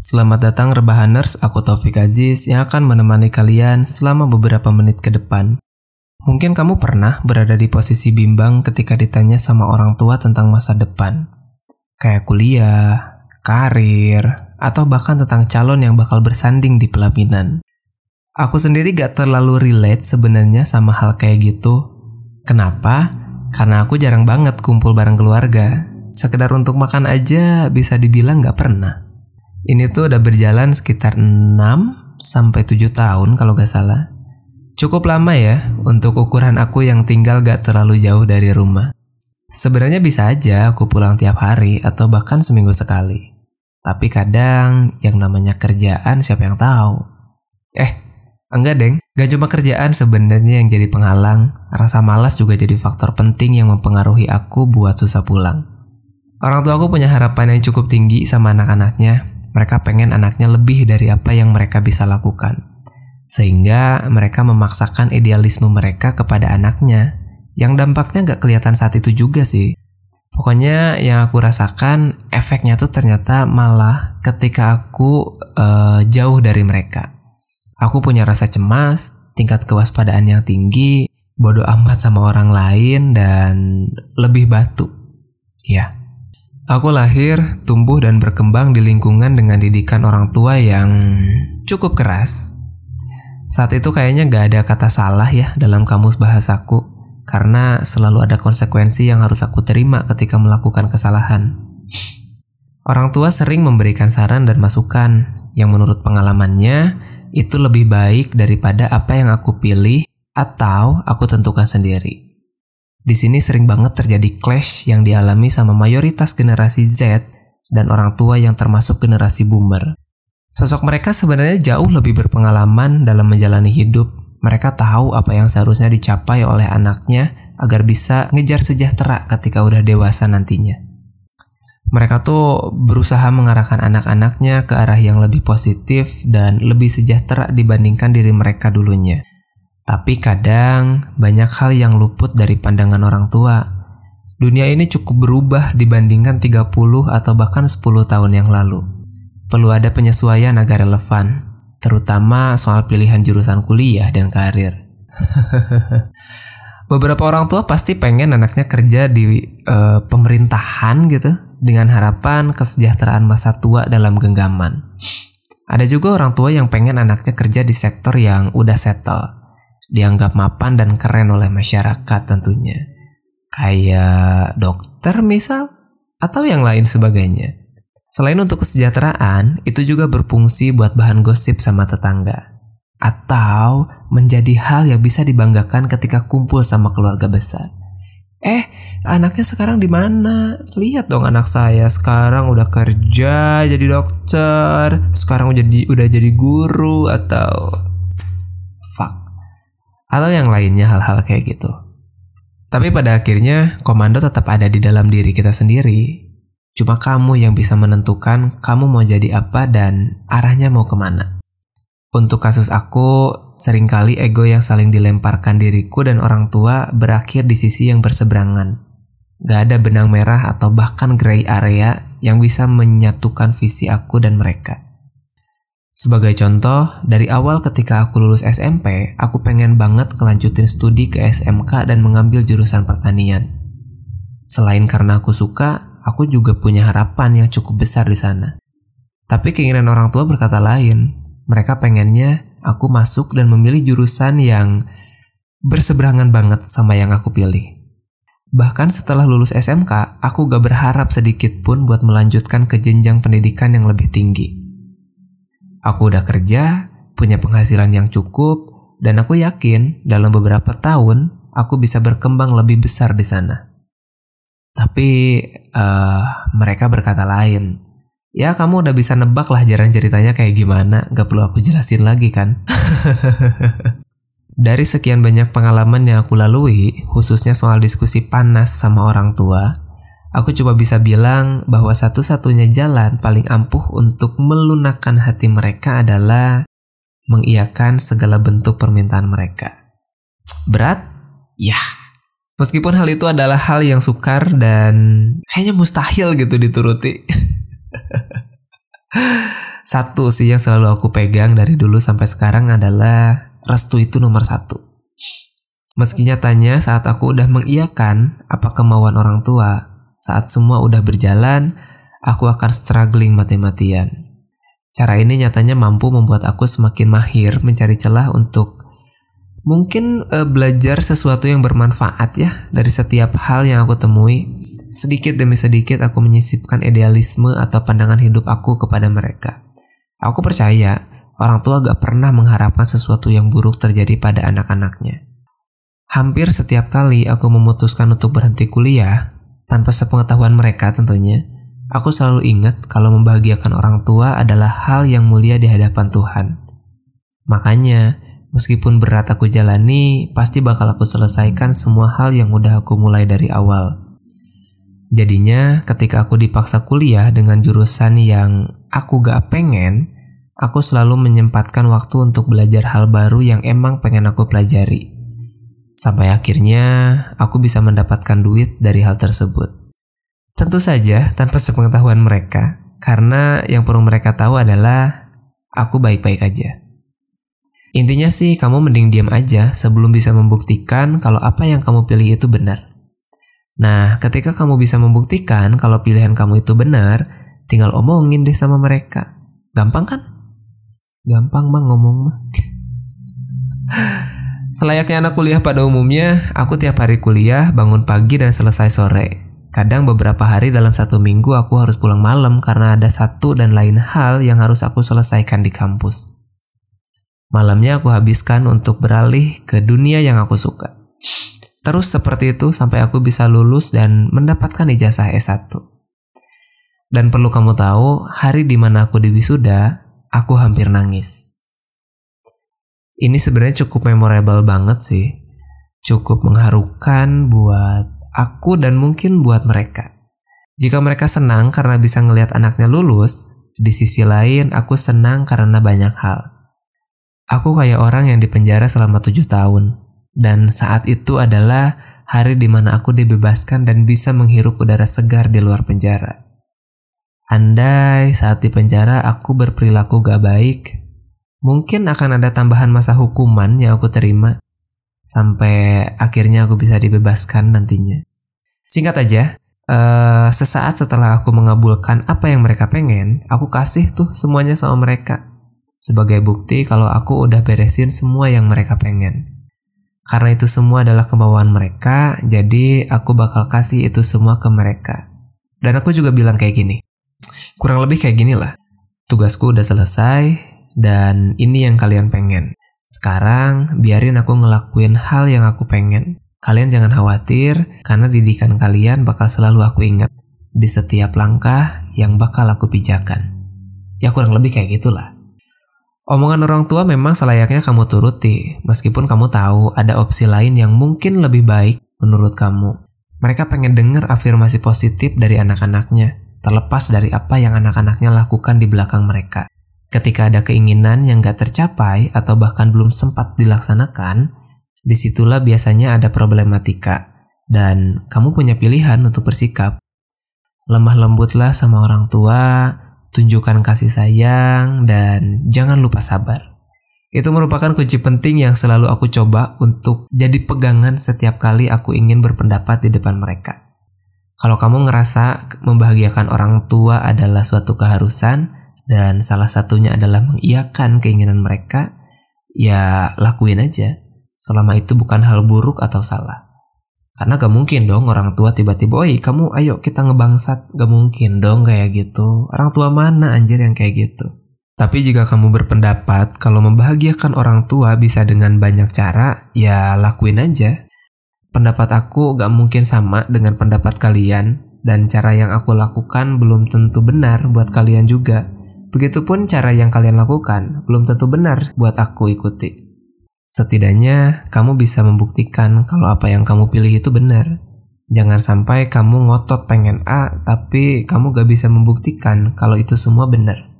Selamat datang Rebahaners, aku Taufik Aziz yang akan menemani kalian selama beberapa menit ke depan. Mungkin kamu pernah berada di posisi bimbang ketika ditanya sama orang tua tentang masa depan. Kayak kuliah, karir, atau bahkan tentang calon yang bakal bersanding di pelaminan. Aku sendiri gak terlalu relate sebenarnya sama hal kayak gitu. Kenapa? Karena aku jarang banget kumpul bareng keluarga. Sekedar untuk makan aja bisa dibilang gak pernah. Ini tuh udah berjalan sekitar 6 sampai 7 tahun kalau gak salah. Cukup lama ya untuk ukuran aku yang tinggal gak terlalu jauh dari rumah. Sebenarnya bisa aja aku pulang tiap hari atau bahkan seminggu sekali. Tapi kadang yang namanya kerjaan siapa yang tahu. Eh, enggak deng, gak cuma kerjaan sebenarnya yang jadi penghalang. Rasa malas juga jadi faktor penting yang mempengaruhi aku buat susah pulang. Orang tua aku punya harapan yang cukup tinggi sama anak-anaknya, mereka pengen anaknya lebih dari apa yang mereka bisa lakukan. Sehingga mereka memaksakan idealisme mereka kepada anaknya, yang dampaknya gak kelihatan saat itu juga sih. Pokoknya yang aku rasakan efeknya tuh ternyata malah ketika aku uh, jauh dari mereka. Aku punya rasa cemas, tingkat kewaspadaan yang tinggi, bodoh amat sama orang lain, dan lebih batu. Ya, Aku lahir, tumbuh, dan berkembang di lingkungan dengan didikan orang tua yang cukup keras. Saat itu kayaknya gak ada kata salah ya dalam kamus bahasaku, karena selalu ada konsekuensi yang harus aku terima ketika melakukan kesalahan. Orang tua sering memberikan saran dan masukan yang menurut pengalamannya itu lebih baik daripada apa yang aku pilih atau aku tentukan sendiri. Di sini sering banget terjadi clash yang dialami sama mayoritas generasi Z dan orang tua yang termasuk generasi boomer. Sosok mereka sebenarnya jauh lebih berpengalaman dalam menjalani hidup. Mereka tahu apa yang seharusnya dicapai oleh anaknya agar bisa ngejar sejahtera ketika udah dewasa nantinya. Mereka tuh berusaha mengarahkan anak-anaknya ke arah yang lebih positif dan lebih sejahtera dibandingkan diri mereka dulunya. Tapi kadang banyak hal yang luput dari pandangan orang tua. Dunia ini cukup berubah dibandingkan 30 atau bahkan 10 tahun yang lalu. Perlu ada penyesuaian agar relevan, terutama soal pilihan jurusan kuliah dan karir. Beberapa orang tua pasti pengen anaknya kerja di uh, pemerintahan gitu dengan harapan kesejahteraan masa tua dalam genggaman. Ada juga orang tua yang pengen anaknya kerja di sektor yang udah settle, dianggap mapan dan keren oleh masyarakat tentunya. Kayak dokter misal, atau yang lain sebagainya. Selain untuk kesejahteraan, itu juga berfungsi buat bahan gosip sama tetangga. Atau menjadi hal yang bisa dibanggakan ketika kumpul sama keluarga besar. Eh, anaknya sekarang di mana? Lihat dong anak saya sekarang udah kerja jadi dokter, sekarang udah jadi udah jadi guru atau atau yang lainnya hal-hal kayak gitu. Tapi pada akhirnya komando tetap ada di dalam diri kita sendiri. Cuma kamu yang bisa menentukan kamu mau jadi apa dan arahnya mau ke mana. Untuk kasus aku, sering kali ego yang saling dilemparkan diriku dan orang tua berakhir di sisi yang berseberangan. Gak ada benang merah atau bahkan gray area yang bisa menyatukan visi aku dan mereka. Sebagai contoh, dari awal ketika aku lulus SMP, aku pengen banget kelanjutin studi ke SMK dan mengambil jurusan pertanian. Selain karena aku suka, aku juga punya harapan yang cukup besar di sana. Tapi keinginan orang tua berkata lain. Mereka pengennya aku masuk dan memilih jurusan yang berseberangan banget sama yang aku pilih. Bahkan setelah lulus SMK, aku gak berharap sedikit pun buat melanjutkan ke jenjang pendidikan yang lebih tinggi. Aku udah kerja, punya penghasilan yang cukup, dan aku yakin dalam beberapa tahun aku bisa berkembang lebih besar di sana. Tapi uh, mereka berkata lain. Ya kamu udah bisa nebak lah jarang ceritanya kayak gimana, gak perlu aku jelasin lagi kan. Dari sekian banyak pengalaman yang aku lalui, khususnya soal diskusi panas sama orang tua, Aku coba bisa bilang bahwa satu-satunya jalan paling ampuh untuk melunakkan hati mereka adalah mengiyakan segala bentuk permintaan mereka. Berat? Ya. Meskipun hal itu adalah hal yang sukar dan kayaknya mustahil gitu dituruti. Satu sih yang selalu aku pegang dari dulu sampai sekarang adalah restu itu nomor satu. Meski nyatanya saat aku udah mengiyakan apa kemauan orang tua, saat semua udah berjalan, aku akan struggling mati-matian. Cara ini nyatanya mampu membuat aku semakin mahir mencari celah untuk mungkin uh, belajar sesuatu yang bermanfaat ya dari setiap hal yang aku temui. Sedikit demi sedikit aku menyisipkan idealisme atau pandangan hidup aku kepada mereka. Aku percaya orang tua gak pernah mengharapkan sesuatu yang buruk terjadi pada anak-anaknya. Hampir setiap kali aku memutuskan untuk berhenti kuliah, tanpa sepengetahuan mereka tentunya, aku selalu ingat kalau membahagiakan orang tua adalah hal yang mulia di hadapan Tuhan. Makanya, meskipun berat aku jalani, pasti bakal aku selesaikan semua hal yang udah aku mulai dari awal. Jadinya, ketika aku dipaksa kuliah dengan jurusan yang aku gak pengen, aku selalu menyempatkan waktu untuk belajar hal baru yang emang pengen aku pelajari. Sampai akhirnya, aku bisa mendapatkan duit dari hal tersebut. Tentu saja tanpa sepengetahuan mereka, karena yang perlu mereka tahu adalah aku baik-baik aja. Intinya sih, kamu mending diam aja sebelum bisa membuktikan kalau apa yang kamu pilih itu benar. Nah, ketika kamu bisa membuktikan kalau pilihan kamu itu benar, tinggal omongin deh sama mereka. Gampang kan? Gampang mah ngomong mah. Selayaknya anak kuliah pada umumnya, aku tiap hari kuliah, bangun pagi dan selesai sore. Kadang beberapa hari dalam satu minggu aku harus pulang malam karena ada satu dan lain hal yang harus aku selesaikan di kampus. Malamnya aku habiskan untuk beralih ke dunia yang aku suka. Terus seperti itu sampai aku bisa lulus dan mendapatkan ijazah S1. Dan perlu kamu tahu, hari di mana aku di wisuda, aku hampir nangis. Ini sebenarnya cukup memorable banget sih. Cukup mengharukan buat aku dan mungkin buat mereka. Jika mereka senang karena bisa ngelihat anaknya lulus, di sisi lain aku senang karena banyak hal. Aku kayak orang yang dipenjara selama tujuh tahun, dan saat itu adalah hari di mana aku dibebaskan dan bisa menghirup udara segar di luar penjara. Andai saat di penjara aku berperilaku gak baik, mungkin akan ada tambahan masa hukuman yang aku terima sampai akhirnya aku bisa dibebaskan nantinya. Singkat aja, uh, sesaat setelah aku mengabulkan apa yang mereka pengen, aku kasih tuh semuanya sama mereka sebagai bukti kalau aku udah beresin semua yang mereka pengen. Karena itu semua adalah kemauan mereka, jadi aku bakal kasih itu semua ke mereka. Dan aku juga bilang kayak gini. Kurang lebih kayak gini lah. Tugasku udah selesai, dan ini yang kalian pengen. Sekarang, biarin aku ngelakuin hal yang aku pengen. Kalian jangan khawatir, karena didikan kalian bakal selalu aku ingat. Di setiap langkah yang bakal aku pijakan. Ya kurang lebih kayak gitulah. Omongan orang tua memang selayaknya kamu turuti, meskipun kamu tahu ada opsi lain yang mungkin lebih baik menurut kamu. Mereka pengen dengar afirmasi positif dari anak-anaknya, terlepas dari apa yang anak-anaknya lakukan di belakang mereka. Ketika ada keinginan yang gak tercapai atau bahkan belum sempat dilaksanakan, di situlah biasanya ada problematika, dan kamu punya pilihan untuk bersikap. Lemah lembutlah sama orang tua, tunjukkan kasih sayang, dan jangan lupa sabar. Itu merupakan kunci penting yang selalu aku coba untuk jadi pegangan setiap kali aku ingin berpendapat di depan mereka. Kalau kamu ngerasa membahagiakan orang tua adalah suatu keharusan, dan salah satunya adalah mengiyakan keinginan mereka, ya lakuin aja. Selama itu bukan hal buruk atau salah. Karena gak mungkin dong orang tua tiba-tiba, oi kamu ayo kita ngebangsat. Gak mungkin dong kayak gitu. Orang tua mana anjir yang kayak gitu. Tapi jika kamu berpendapat kalau membahagiakan orang tua bisa dengan banyak cara, ya lakuin aja. Pendapat aku gak mungkin sama dengan pendapat kalian, dan cara yang aku lakukan belum tentu benar buat kalian juga. Begitupun cara yang kalian lakukan belum tentu benar buat aku ikuti. Setidaknya kamu bisa membuktikan kalau apa yang kamu pilih itu benar. Jangan sampai kamu ngotot pengen A, tapi kamu gak bisa membuktikan kalau itu semua benar.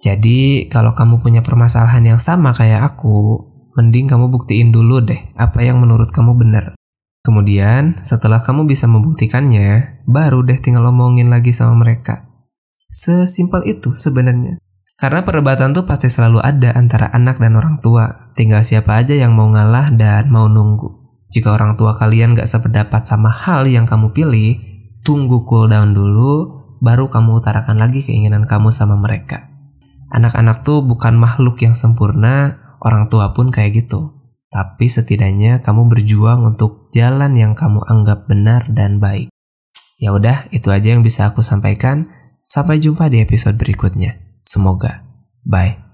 Jadi, kalau kamu punya permasalahan yang sama kayak aku, mending kamu buktiin dulu deh apa yang menurut kamu benar. Kemudian, setelah kamu bisa membuktikannya, baru deh tinggal omongin lagi sama mereka. Sesimpel itu sebenarnya. Karena perdebatan tuh pasti selalu ada antara anak dan orang tua. Tinggal siapa aja yang mau ngalah dan mau nunggu. Jika orang tua kalian gak sependapat sama hal yang kamu pilih, tunggu cool down dulu, baru kamu utarakan lagi keinginan kamu sama mereka. Anak-anak tuh bukan makhluk yang sempurna, orang tua pun kayak gitu. Tapi setidaknya kamu berjuang untuk jalan yang kamu anggap benar dan baik. Ya udah, itu aja yang bisa aku sampaikan. Sampai jumpa di episode berikutnya. Semoga. Bye.